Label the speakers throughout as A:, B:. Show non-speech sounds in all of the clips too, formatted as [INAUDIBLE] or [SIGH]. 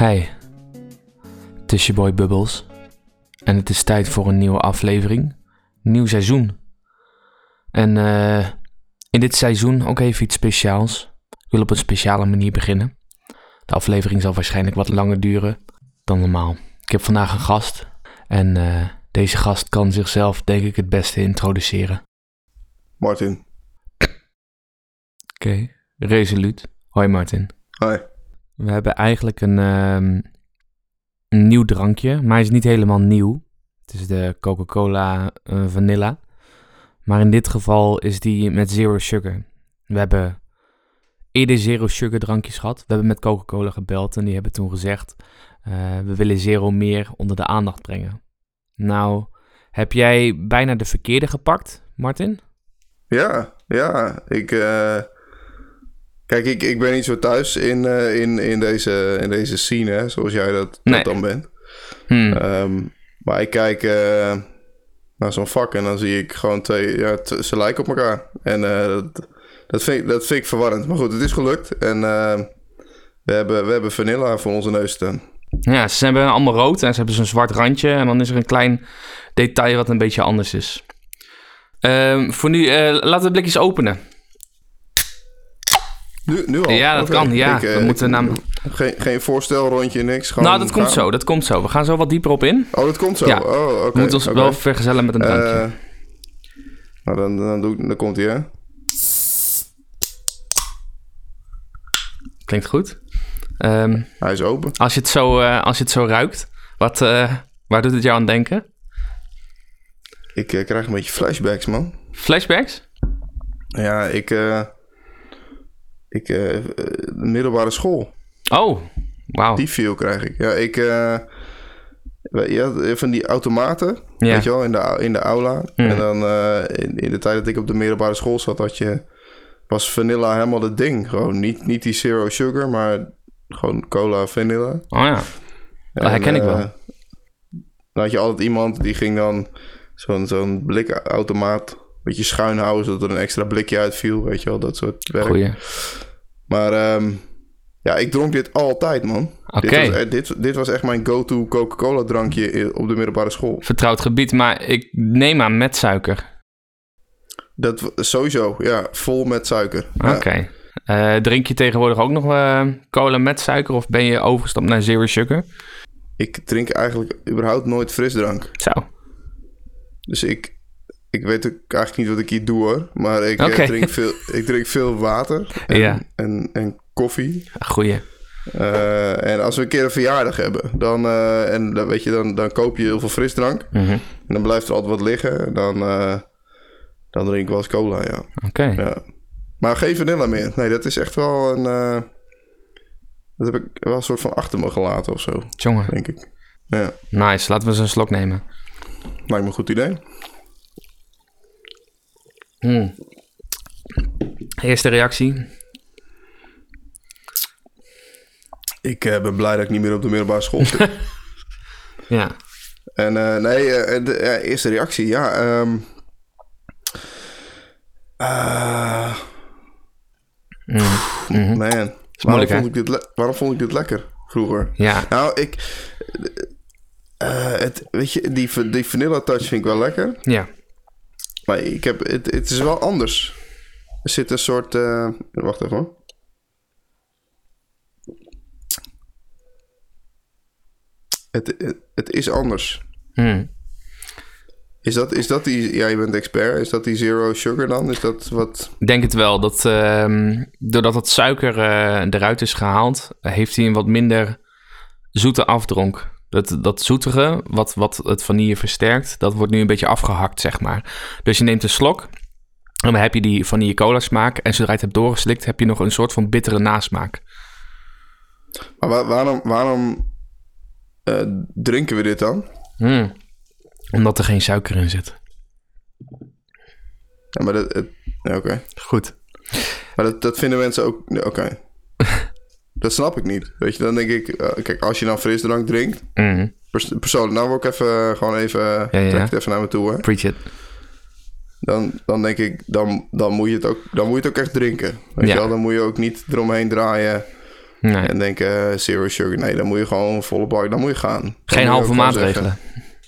A: Hey, het is je boy Bubbles. En het is tijd voor een nieuwe aflevering. Nieuw seizoen. En eh, in dit seizoen ook even iets speciaals. Ik wil op een speciale manier beginnen. De aflevering zal waarschijnlijk wat langer duren dan normaal. Ik heb vandaag een gast. En eh, deze gast kan zichzelf denk ik het beste introduceren.
B: Martin.
A: Oké, resoluut. Hoi Martin.
B: Hoi.
A: We hebben eigenlijk een, ehm, een nieuw drankje, maar hij is niet helemaal nieuw. Het is de Coca-Cola eh, Vanilla. Maar in dit geval is die met zero sugar. We hebben eerder zero sugar drankjes gehad. We hebben met Coca-Cola gebeld en die hebben toen gezegd... eh, we willen zero meer onder de aandacht brengen. Nou, heb jij bijna de verkeerde gepakt, Martin?
B: Ja, ja. Ik, eh, Kijk, ik, ik ben niet zo thuis in, eh, in, in, deze, in deze scene, hè, zoals jij dat,
A: Nee.
B: dat dan bent.
A: Hmm.
B: Ehm, maar ik kijk eh, naar zo'n vak en dan zie ik gewoon twee... Ja, ze lijken op elkaar. En eh, dat, dat, vind ik, dat vind ik verwarrend. Maar goed, het is gelukt. En we, hebben, we hebben vanilla voor onze neus staan.
A: Ja, ze hebben allemaal rood en ze hebben zo'n zwart randje. En dan is er een klein detail wat een beetje anders is. Ehm, voor nu, laten we blikjes openen.
B: Nu, nu al?
A: Ja, dat kan, ja.
B: Ik, eh,
A: We moeten nam-
B: Geen, geen voorstelrondje, niks. Gewoon
A: nou, dat komt zo, dat komt zo. We gaan zo wat dieper op in.
B: Oh, dat komt zo?
A: Ja.
B: Oh.
A: We moeten ons wel vergezellen met een drankje.
B: Eh, nou, dan, dan, doe ik, dan komt hij, hè?
A: Klinkt goed. Ehm,
B: Hij is open.
A: als, je het zo, eh, als je het zo ruikt, wat, waar doet het jou aan denken?
B: Ik krijg een beetje flashbacks, man.
A: Flashbacks?
B: Ja, ik... ik... eh, de middelbare school.
A: Oh, wauw.
B: Die feel krijg ik. Ja, ik... eh had van die automaten,
A: Ja.
B: weet je wel, in de, in de aula.
A: Hmm.
B: En dan eh, in, in de tijd dat ik op de middelbare school zat, had je... Was vanilla helemaal het ding. Gewoon niet, niet die zero sugar, maar gewoon cola vanilla.
A: Oh ja. Dat herken
B: En,
A: ik wel.
B: Dan had je altijd iemand die ging dan zo'n zo'n blikautomaat beetje schuin houden, zodat er een extra blikje uitviel, weet je wel, dat soort werk.
A: Goeie.
B: Maar ehm, ja, ik dronk dit altijd, man.
A: Oké.
B: Dit, was, eh, dit, dit was echt mijn go-to Coca-Cola drankje op de middelbare school.
A: Vertrouwd gebied, maar ik neem aan met suiker.
B: Dat sowieso, ja, vol met suiker. Ja.
A: Oké. Eh, drink je tegenwoordig ook nog eh, cola met suiker of ben je overgestapt naar zero sugar?
B: Ik drink eigenlijk überhaupt nooit frisdrank.
A: Zo.
B: Dus ik, ik weet ook eigenlijk niet wat ik hier doe hoor. Maar ik, eh, drink, veel, [LAUGHS] ik drink veel water en,
A: Ja.
B: en, en koffie.
A: Goeie.
B: Eh, en als we een keer een verjaardag hebben, dan, eh, en dan, weet je, dan, dan koop je heel veel frisdrank.
A: Mhm.
B: En dan blijft er altijd wat liggen. Dan, eh, dan drink ik wel eens cola, ja.
A: Oké.
B: ja. Maar geen vanilla meer. Nee, dat is echt wel een... dat heb ik wel een soort van achter me gelaten of zo,
A: Jongen.
B: denk ik. Ja,
A: Nice. Laten we eens een slok nemen.
B: lijkt me een goed idee.
A: Hmm. Eerste reactie.
B: Ik eh, ben blij dat ik niet meer op de middelbare school zit. [LAUGHS]
A: Ja.
B: En eh, nee, eh, de eerste reactie, ja. ehm ah,
A: Mm. Mhm.
B: man, waarom vond, ik dit waarom vond ik dit lekker vroeger?
A: Ja.
B: Nou, ik... het, weet je, die, die vanilla touch vind ik wel lekker.
A: Ja.
B: Maar ik heb, het, het is wel anders. Er zit een soort... eh, wacht even hoor. Het, het, het is anders.
A: Hmm.
B: Is dat, is dat die... Ja, je bent expert. Is dat die zero sugar dan? Is dat wat...
A: Ik denk het wel. Dat, ehm, doordat het suiker eh, eruit is gehaald, heeft hij een wat minder zoete afdronk. Dat, dat zoetige, wat, wat het vanille versterkt, dat wordt nu een beetje afgehakt, zeg maar. Dus je neemt een slok en dan heb je die vanille cola smaak. En zodra je het hebt doorgeslikt, heb je nog een soort van bittere nasmaak.
B: Maar wa- waarom, waarom eh, drinken we dit dan?
A: Hmm. Omdat er geen suiker in zit.
B: Ja, maar dat... Oké.
A: Goed.
B: Maar dat, dat vinden mensen ook... Oké. [LAUGHS] dat snap ik niet. Weet je, dan denk ik... eh, kijk, als je dan frisdrank drinkt... Pers persoonlijk, nou word ik even... Gewoon even...
A: ja.
B: Trek het even naar me toe, hè.
A: Preach it.
B: Dan, dan denk ik... Dan, dan, moet je het ook, dan moet je het ook echt drinken. Weet
A: Ja.
B: je wel? Dan moet je ook niet eromheen draaien...
A: Nee.
B: En denken, zero sugar, nee, dan moet je gewoon volle bak, dan moet je gaan. Dan
A: Geen
B: je
A: halve maatregelen.
B: zeggen,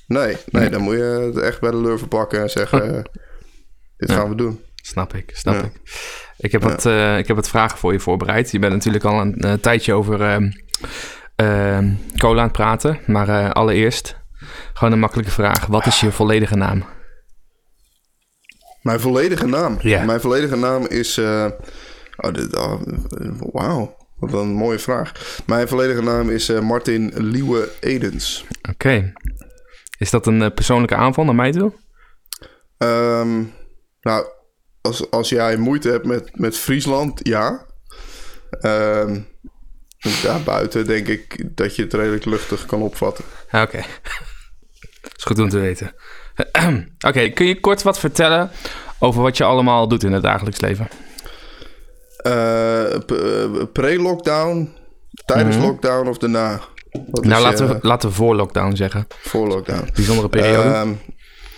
B: Nee, nee, dan moet je het echt bij de lurven pakken en zeggen, eh, [LAUGHS] dit gaan we doen.
A: Snap ik, snap
B: Ja.
A: ik. Ik heb, wat, eh, ik heb wat vragen voor je voorbereid. Je bent natuurlijk al een eh, tijdje over ehm, ehm, cola aan het praten. Maar eh, allereerst gewoon een makkelijke vraag. Wat is je volledige naam?
B: Mijn volledige naam.
A: Ja.
B: Mijn volledige naam is. oh, oh, Wauw, wat een mooie vraag. Mijn volledige naam is Martin Liewe Edens.
A: Oké. Is dat een persoonlijke aanval naar mij toe?
B: Ehm, nou, als, als jij moeite hebt met, met Friesland, ja. Ehm daarbuiten denk ik dat je het redelijk luchtig kan opvatten.
A: Oké. [LAUGHS] is goed om te weten. [CLEARS THROAT] Oké, kun je kort wat vertellen over wat je allemaal doet in het dagelijks leven?
B: Eh, eh, Pre-lockdown, tijdens
A: Mhm.
B: lockdown of daarna? Wat
A: nou, laten, we, laten we voor lockdown zeggen.
B: Voor lockdown.
A: Bijzondere periode.
B: Ehm,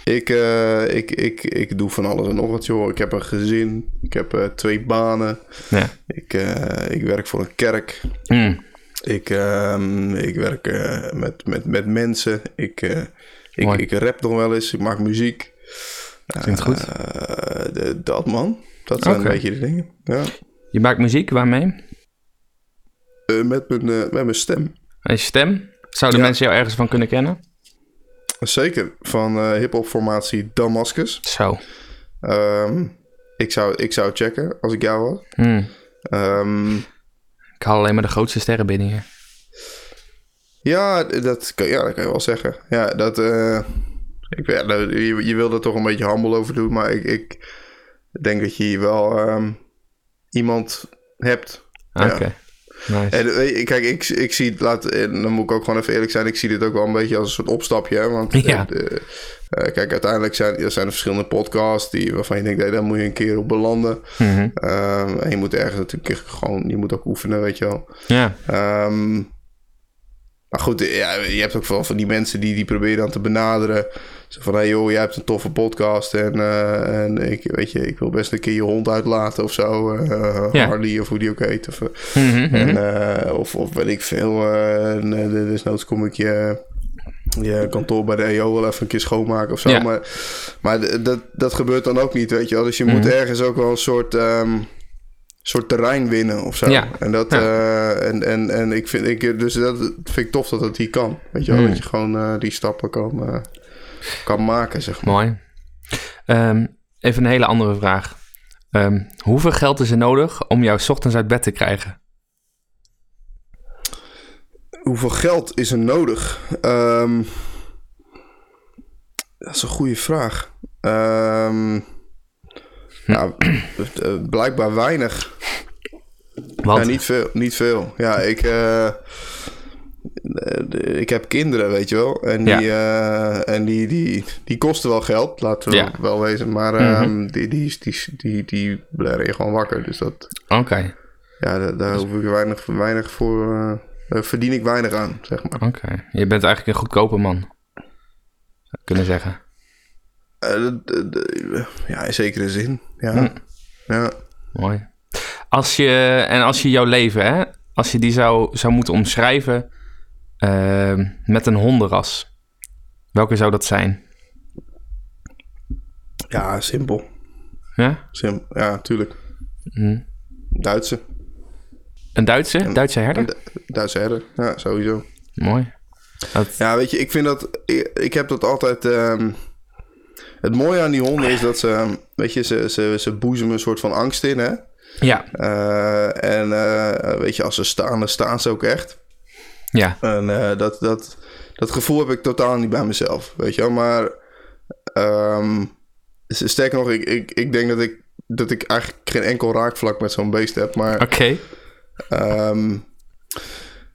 B: ik, eh, ik, ik, ik doe van alles en nog wat, joh. Ik heb een gezin. Ik heb eh, twee banen.
A: ja.
B: Ik, eh, ik werk voor een kerk.
A: Mm,
B: Ik, ehm, ik werk met, met, met mensen. Ik, ik,
A: Mooi.
B: ik rap nog wel eens. Ik maak muziek.
A: Klinkt goed.
B: De- dat, man. Dat zijn een beetje de dingen. Ja.
A: Je maakt muziek, waarmee?
B: Met, mijn, met mijn stem.
A: Je stem? Zouden
B: Ja.
A: mensen jou ergens van kunnen kennen?
B: Zeker. Van eh hip-hop formatie Damascus.
A: Zo.
B: Ehm, ik, zou, ik zou checken als ik jou was.
A: Mm.
B: Ehm,
A: Ik haal alleen maar de grootste sterren binnen hier.
B: Ja, dat kan, ja, dat kan je wel zeggen. Ja, dat. eh, ik, nou, je, je wil er toch een beetje handel over doen, maar ik, ik denk dat je hier wel ehm, iemand hebt.
A: Ah,
B: Ja.
A: Nice.
B: En je, kijk, ik, ik zie het, laat, en dan moet ik ook gewoon even eerlijk zijn, ik zie dit ook wel een beetje als een soort opstapje. Hè? Want
A: Ja.
B: eh, eh, kijk, uiteindelijk zijn er, zijn er verschillende podcasts die, waarvan je denkt, hey, daar moet je een keer op belanden.
A: Mhm.
B: Ehm, en je moet ergens natuurlijk gewoon, je moet ook oefenen, weet je wel.
A: Ja.
B: Ehm, maar goed, ja, je hebt ook wel van die mensen die, die proberen dan te benaderen. Zo van, hey joh, jij hebt een toffe podcast en, eh, en ik, weet je, ik wil best een keer je hond uitlaten of zo. eh,
A: Ja.
B: Harley of hoe die ook heet. Of, eh,
A: Mhm, mhm.
B: en, of, of weet ik veel. en, desnoods kom ik je, je kantoor bij de EO wel even een keer schoonmaken of zo.
A: Ja.
B: Maar, maar dat, dat gebeurt dan ook niet, weet je wel. Dus je moet
A: Mhm.
B: ergens ook wel een soort, ehm, soort terrein winnen of zo.
A: Ja.
B: En, dat,
A: Ja.
B: en, en, en ik vind, ik, dus dat vind ik tof dat het hier kan. Weet je wel, dat je gewoon die stappen kan, kan maken, zeg maar.
A: Mooi. Ehm, even een hele andere vraag. Ehm, hoeveel geld is er nodig om jou 's ochtends uit bed te krijgen?
B: Hoeveel geld is er nodig? Ehm, dat is een goede vraag. Eh, blijkbaar weinig.
A: Want,
B: Ja, niet veel. Niet veel. Ja, ik, eh, ik heb kinderen, weet je wel. En die, eh, en die, die, die kosten wel geld, laten we
A: Ja.
B: wel wezen. Maar ehm, die, die, die, die, die blaren je gewoon wakker. Dus dat,
A: Oké,
B: ja, daar, daar hoef ik weinig, weinig voor... eh, daar verdien ik weinig aan, zeg maar.
A: oké. Je bent eigenlijk een goedkope man. Zou kunnen zeggen.
B: Eh, ja, in zekere zin. Ja.
A: Hm.
B: ja.
A: Mooi. Als je, en als je jouw leven, hè, als je die zou, zou moeten omschrijven ehm, met een hondenras, welke zou dat zijn?
B: ja, simpel.
A: Ja?
B: Sim ja, tuurlijk.
A: Hm.
B: Duitse.
A: Een Duitse? Duitse herder?
B: Een Du- Duitse herder. Ja, sowieso.
A: Mooi. Dat,
B: Ja, weet je, ik vind dat... Ik, ik heb dat altijd... ehm, het mooie aan die honden is dat ze... Weet je, ze, ze, ze boezemen een soort van angst in, hè?
A: ja,
B: Eh, en eh, weet je, als ze staan, dan staan ze ook echt.
A: Ja.
B: En eh, dat, dat, dat gevoel heb ik totaal niet bij mezelf, weet je wel. Maar ehm, sterker nog, ik, ik, ik denk dat ik, dat ik eigenlijk geen enkel raakvlak met zo'n beest heb. Maar
A: Oké.
B: ehm,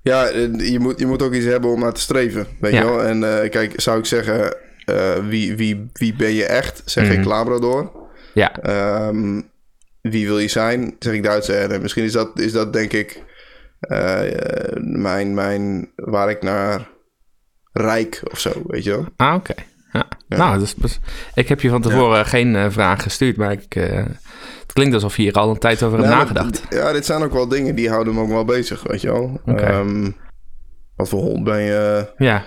B: ja, je moet, je moet ook iets hebben om naar te streven, weet
A: Ja.
B: je wel. En eh, kijk, zou ik zeggen, eh, wie, wie, wie ben je echt? Zeg
A: Mhm.
B: ik Labrador.
A: Ja,
B: Ehm, wie wil je zijn? Zeg ik Duitse herder. Misschien is dat, is dat denk ik mijn, mijn, waar ik naar rijk of zo, weet je wel.
A: ah, oké. Ja.
B: Ja.
A: Nou, dus, dus- ik heb je van tevoren geen eh, vraag gestuurd, maar ik, eh, het klinkt alsof je hier al een tijd over hebt nagedacht.
B: Ja, dit zijn ook wel dingen die houden me ook wel bezig, weet je wel. Ehm, wat voor hond ben je?
A: Ja,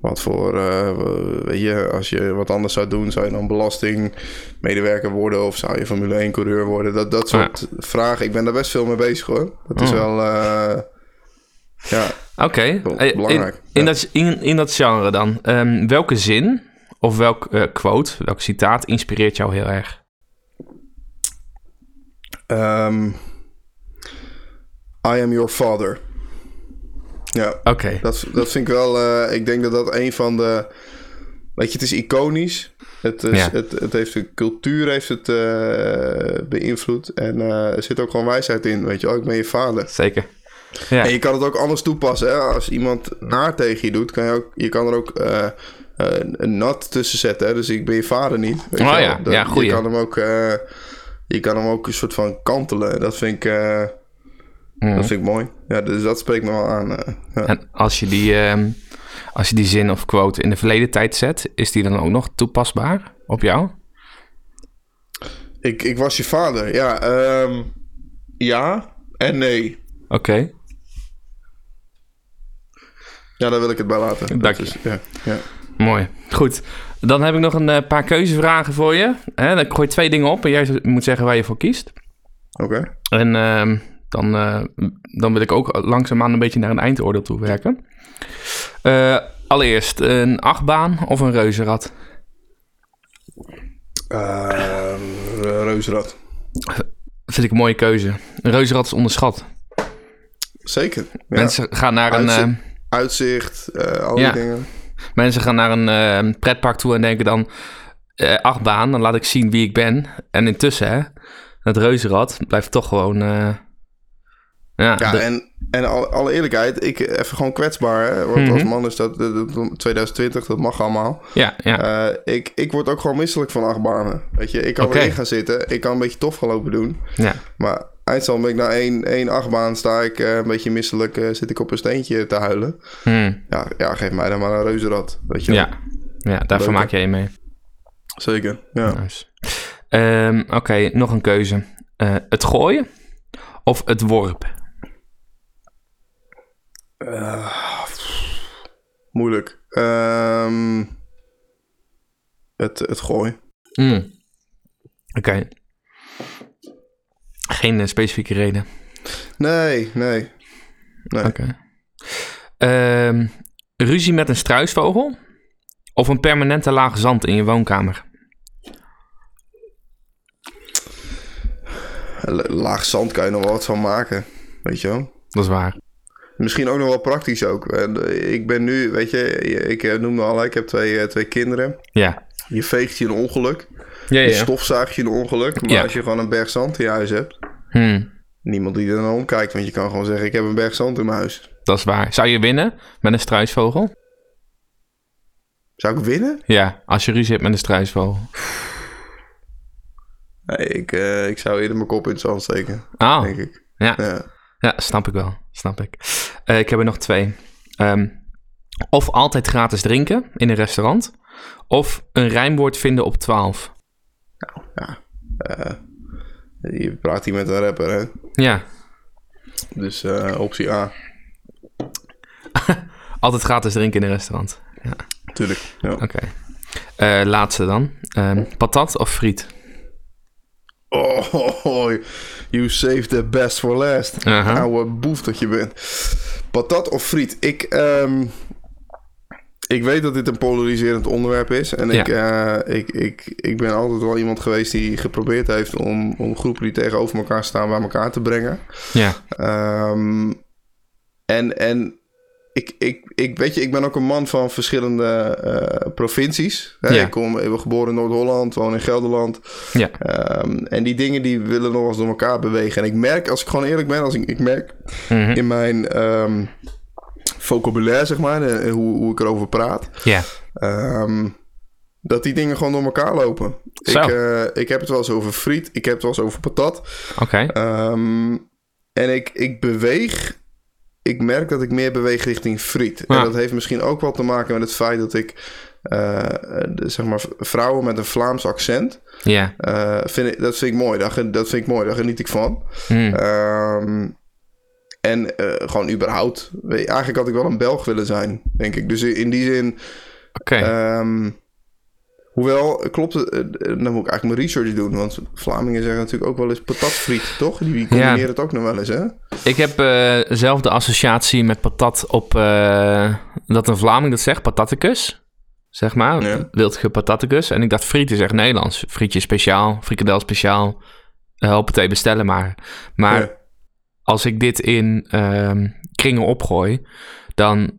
B: Wat voor, eh, weet je, als je wat anders zou doen, zou je dan belastingmedewerker worden of zou je Formule 1 coureur worden? Dat, dat soort vragen. Ik ben daar best veel mee bezig hoor. Dat is
A: Oh.
B: wel, eh, ja,
A: oké. Eh, In,
B: belangrijk,
A: in,
B: ja.
A: dat, in, in dat genre dan, ehm, welke zin of welk quote, welk citaat inspireert jou heel erg?
B: Ehm, I am your father. Ja,
A: Oké,
B: dat, dat vind ik wel. eh, ik denk dat dat een van de. Weet je, het is iconisch. Het, is,
A: Ja.
B: het, het heeft de cultuur heeft het eh, beïnvloed. En eh, er zit ook gewoon wijsheid in. Weet je ik ben je vader.
A: zeker. Ja,
B: En je kan het ook anders toepassen. Hè? Als iemand naar tegen je doet, kan je, ook, je kan er ook een nat tussen zetten. Hè? Dus ik ben je vader niet. Weet
A: Oh
B: je wel?
A: ja,
B: Dat-
A: ja, goeie.
B: Je kan hem ook, je kan hem ook een soort van kantelen. Dat vind ik,
A: Mhm.
B: dat vind ik mooi. Ja, dus dat spreekt me wel aan. eh, ja.
A: En als je, die, ehm, als je die zin of quote in de verleden tijd zet, is die dan ook nog toepasbaar op jou?
B: Ik, ik was je vader. Ja, ehm, ja en nee.
A: Oké,
B: Ja, daar wil ik het bij laten.
A: Dank je.
B: is- ja, ja.
A: mooi. Goed, dan heb ik nog een eh, paar keuzevragen voor je. Hè, dan gooi je twee dingen op en jij moet zeggen waar je voor kiest.
B: Oké.
A: En ehm, dan, eh, dan wil ik ook langzaamaan een beetje naar een eindoordeel toe werken. Eh, allereerst, een achtbaan of een reuzenrad?
B: Ehm, reuzenrad.
A: vind ik een mooie keuze. Een reuzenrad is onderschat.
B: Zeker. Ja.
A: Mensen gaan naar een...
B: Uitzicht.
A: eh,
B: Uitzicht, al
A: Ja.
B: die dingen.
A: Mensen gaan naar een pretpark toe en denken dan... achtbaan, dan laat ik zien wie ik ben. En intussen, hè, het reuzenrad blijft toch gewoon... ja,
B: Ja,
A: de-
B: en, en alle, alle eerlijkheid, ik even gewoon kwetsbaar. Hè? Want
A: Mhm.
B: als man is dat, dat- dat- 2020, dat mag allemaal.
A: ja, ja.
B: Eh, ik, ik word ook gewoon misselijk van achtbanen. Weet je, ik kan erin gaan zitten. Ik kan een beetje tof gaan lopen doen.
A: ja.
B: Maar eindstand ben ik na één, één achtbaan sta ik eh, een beetje misselijk. eh, zit ik op een steentje te huilen.
A: Hmm,
B: Ja, ja, geef mij dan maar een reuzenrad. Weet je wel.
A: ja. ja, daarvoor
B: Leuk,
A: maak jij je mee.
B: Zeker, ja.
A: Nice. Ehm, Oké, nog een keuze. Het gooien of het worpen?
B: Moeilijk. Ehm, het, het gooien.
A: Hmm. Oké. Geen eh, specifieke reden.
B: Nee, nee. Nee.
A: Oké. Ehm, ruzie met een struisvogel of een permanente laag zand in je woonkamer?
B: La- Laag zand kan je nog wel wat van maken. Weet je wel.
A: Dat is waar.
B: Misschien ook nog wel praktisch ook. Eh, Ik ben nu, weet je, ik eh, noemde al, ik heb twee, eh, twee kinderen.
A: Ja.
B: Je veegt je een ongeluk.
A: Ja,
B: Je
A: ja.
B: stofzuigt je een ongeluk. Maar
A: Ja.
B: als je gewoon een berg zand in je huis hebt,
A: Hmm,
B: niemand die er naar omkijkt. Want je kan gewoon zeggen, ik heb een berg zand in mijn huis.
A: dat is waar. Zou je winnen met een struisvogel?
B: Zou ik winnen?
A: Ja, als je ruzie hebt met een struisvogel.
B: Nee, ik, ik zou eerder mijn kop in het zand steken,
A: Ah,
B: denk ik.
A: ja.
B: Ja.
A: Ja, snap ik wel. Snap ik. Eh, ik heb er nog twee. Ehm, of altijd gratis drinken in een restaurant. Of een rijmwoord vinden op 12.
B: ja. Eh, je praat hier met een rapper, hè?
A: Ja,
B: Dus eh, optie A. [LAUGHS]
A: altijd gratis drinken in een restaurant. Ja,
B: Tuurlijk. Ja.
A: oké. Laatste dan. Ehm, patat of friet?
B: Oh, [LAUGHS] you saved the best for last.
A: Aha.
B: Oude boef dat je bent. Patat of friet? Ik, ehm, ik weet dat dit een polariserend onderwerp is. En ik, eh, ik, ik, ik ben altijd wel iemand geweest die geprobeerd heeft om, om groepen die tegenover elkaar staan bij elkaar te brengen.
A: Ja,
B: Ehm, en en ik, ik, ik, weet je, ik ben ook een man van verschillende eh, provincies. Hè?
A: Ja.
B: Ik, kom, ik ben geboren in Noord-Holland, woon in Gelderland.
A: ja,
B: Ehm, en die dingen die willen nog eens door elkaar bewegen. En ik merk, als ik gewoon eerlijk ben, als ik, ik merk
A: Mhm.
B: in mijn ehm vocabulaire, zeg maar, en hoe, hoe ik erover praat,
A: ja.
B: ehm, dat die dingen gewoon door elkaar lopen.
A: Zo.
B: Ik, eh, ik heb het wel eens over friet, ik heb het wel eens over patat.
A: Oké.
B: En ik, ik beweeg. Ik merk dat ik meer beweeg richting friet.
A: Ja.
B: En dat heeft misschien ook wel te maken met het feit dat ik eh, de, zeg maar vrouwen met een Vlaams accent.
A: Ja.
B: Eh, vind ik, dat vind ik mooi. Dat, vind ik mooi. Daar geniet ik van.
A: Hmm.
B: Ehm, en eh, gewoon überhaupt. Eigenlijk had ik wel een Belg willen zijn, denk ik. Dus in die zin.
A: Oké.
B: ehm, hoewel, klopt het. eh, dan moet ik eigenlijk mijn research doen. Want Vlamingen zeggen natuurlijk ook wel eens patatfriet, toch? Die combineren
A: Ja.
B: het ook nog wel eens, hè?
A: Ik heb eh, zelf de associatie met patat op eh, dat een Vlaming dat zegt, pataticus. Zeg maar,
B: Ja.
A: wildge pataticus. En ik dacht, friet is echt Nederlands. Frietje speciaal, frikandel speciaal. Uh, hoppatee, bestellen maar. Maar
B: Ja.
A: als ik dit in ehm, kringen opgooi, dan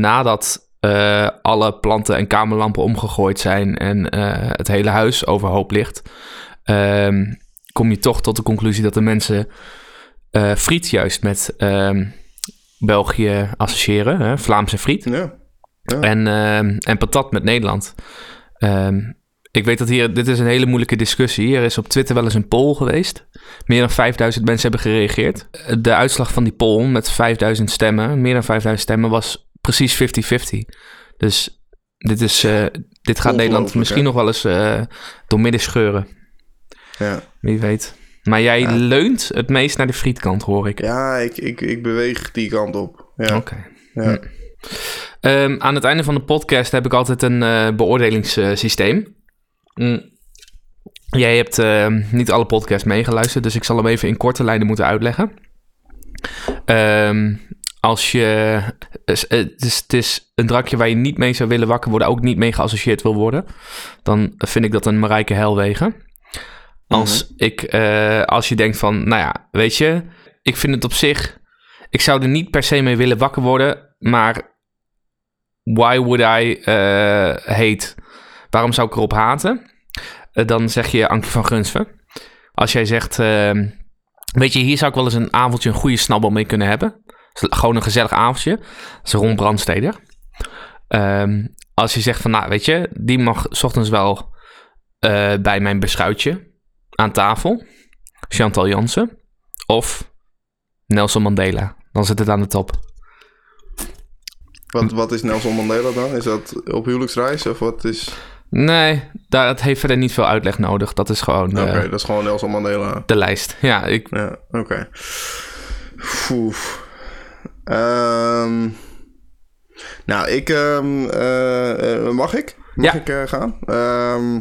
A: nadat eh, alle planten en kamerlampen omgegooid zijn en eh, het hele huis overhoop ligt, ehm, kom je toch tot de conclusie dat de mensen eh, friet juist met ehm, België associëren, hè? Vlaamse friet.
B: Ja. Ja.
A: En, ehm, en patat met Nederland. Ik weet dat hier, dit is een hele moeilijke discussie. Er is op Twitter wel eens een poll geweest. Meer dan 5000 mensen hebben gereageerd. De uitslag van die poll met 5000 stemmen, meer dan 5000 stemmen, was precies 50-50. Dus dit, is, eh, dit gaat Nederland misschien
B: hè?
A: nog wel eens eh door midden scheuren.
B: ja.
A: Wie weet. Maar jij
B: Ja.
A: leunt het meest naar de frietkant, hoor ik.
B: Ja, ik, ik, ik beweeg die kant op. Ja.
A: Oké.
B: ja.
A: Ehm, aan het einde van de podcast heb ik altijd een eh, beoordelingssysteem. Mm. Jij hebt ehm, niet alle podcasts meegeluisterd, dus ik zal hem even in korte lijnen moeten uitleggen. Ehm, als je. es- Het is, het is een drankje waar je niet mee zou willen wakker worden, ook niet mee geassocieerd wil worden. Dan vind ik dat een Marijke Helwegen. Als, ik, eh, als je denkt van, nou ja, weet je, ik vind het op zich. Ik zou er niet per se mee willen wakker worden, maar why would I eh, hate? Waarom zou ik erop haten? Eh, dan zeg je Ankie van Gunsven. Als jij zegt, ehm, weet je, hier zou ik wel eens een avondje een goede snabbel mee kunnen hebben. Gewoon een gezellig avondje. Dat is Ron Brandsteder. Ehm, als je zegt van, nou, weet je, die mag 's ochtends wel eh, bij mijn beschuitje aan tafel. Chantal Jansen. Of Nelson Mandela. Dan zit het aan de top.
B: Wat, wat is Nelson Mandela dan? Is dat op huwelijksreis of wat is...
A: Nee, het heeft verder niet veel uitleg nodig. Dat is gewoon
B: Oké,
A: eh,
B: dat is gewoon Nelson Mandela.
A: de lijst. Ja, ik,
B: Ja, oké. Ehm, nou, ik... ehm, eh, eh, mag ik? Mag
A: Ja.
B: ik eh, gaan? Ehm,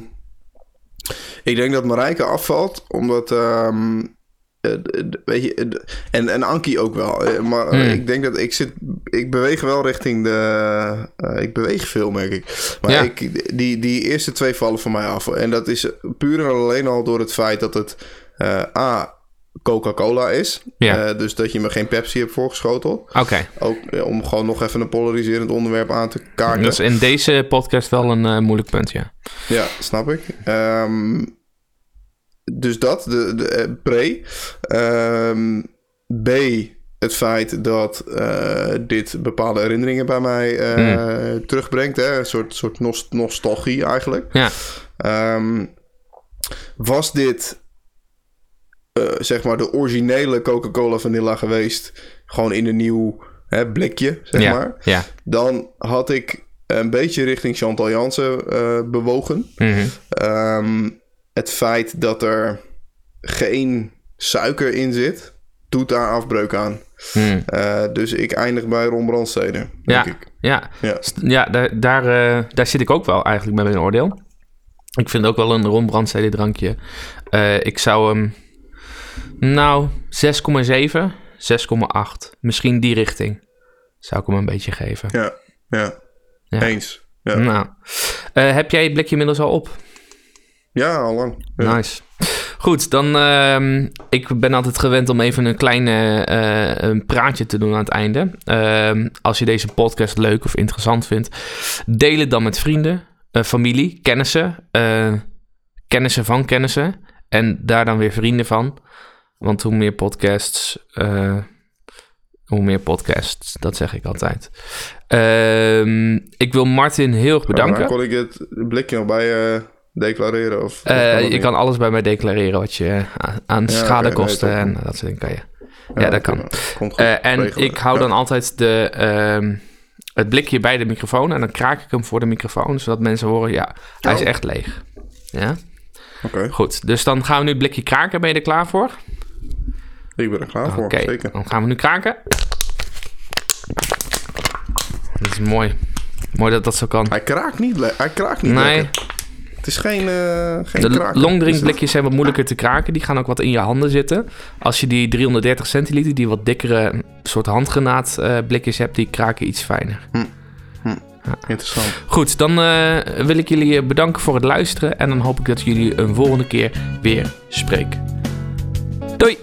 B: ik denk dat Marijke afvalt, omdat... weet je, en, en Ankie ook wel. Maar
A: Hmm.
B: ik denk dat ik zit... Ik beweeg wel richting de... ik beweeg veel, merk ik. Maar
A: Ja.
B: ik, die, die eerste twee vallen van mij af. En dat is puur en alleen al door het feit dat het... A, Coca-Cola is.
A: Ja.
B: Eh, dus dat je me geen Pepsi hebt voorgeschoteld.
A: Oké.
B: Ook eh, om gewoon nog even een polariserend onderwerp aan te kaarten.
A: Dat is in deze podcast wel een eh, moeilijk punt, ja.
B: Ja, snap ik. Ehm, dus dat, de, de pre. Ehm, B, het feit dat dit bepaalde herinneringen bij mij eh, terugbrengt. Hè? Een soort, soort nost- nostalgie eigenlijk.
A: Ja,
B: Ehm, was dit, eh, zeg maar, de originele Coca-Cola Vanilla geweest? Gewoon in een nieuw hè, blikje, zeg
A: ja,
B: maar.
A: ja.
B: Dan had ik een beetje richting Chantal Jansen eh, bewogen. Ehm, het feit dat er geen suiker in zit, doet daar afbreuk aan. Eh, dus ik eindig bij Ron Brandstede,
A: Ja,
B: denk ik.
A: ja.
B: Ja.
A: Ja daar, daar, daar zit ik ook wel eigenlijk met mijn oordeel. Ik vind ook wel een Ron Brandstede drankje. Ik zou hem, nou, 6,7, 6,8. Misschien die richting zou ik hem een beetje geven.
B: Ja, ja.
A: Ja.
B: Eens. Ja.
A: Nou, eh, heb jij het blikje inmiddels al op?
B: ja, al lang. Ja.
A: Nice. Goed, dan ehm, ik ben altijd gewend om even een klein eh, een praatje te doen aan het einde. Ehm, als je deze podcast leuk of interessant vindt, deel het dan met vrienden, eh, familie, kennissen, kennissen van kennissen en daar dan weer vrienden van. Want hoe meer podcasts, eh, hoe meer podcasts, dat zeg ik altijd. Ehm, ik wil Martin heel erg bedanken.
B: Maar kon ik het blikje nog bij je declareren? Of, of
A: Eh,
B: kan
A: je
B: niet?
A: kan alles bij mij declareren wat je eh, aan-
B: Ja,
A: schadekosten en dat soort dingen kan je. Ja, dat kan.
B: nou, goed.
A: Eh, en
B: regelen.
A: ik hou
B: Ja.
A: dan altijd de, ehm, het blikje bij de microfoon en dan kraak ik hem voor de microfoon, zodat mensen horen, ja, hij is
B: Oh.
A: echt leeg. Ja,
B: Oké,
A: goed. Dus dan gaan we nu het blikje kraken. Ben je er klaar voor?
B: Ik ben er klaar voor.
A: Oké,
B: Zeker.
A: dan gaan we nu kraken. Dat is mooi. Mooi dat dat zo kan.
B: Hij kraakt niet, hij kraakt niet
A: Nee,
B: lekker. Het is geen, eh geen
A: de longdrinkblikjes zijn wat moeilijker te kraken. Die gaan ook wat in je handen zitten. Als je die 330 centiliter, die wat dikkere soort handgranaat eh, blikjes hebt, die kraken iets fijner.
B: Interessant.
A: Goed, dan eh, wil ik jullie bedanken voor het luisteren. En dan hoop ik dat jullie een volgende keer weer spreek. Doei!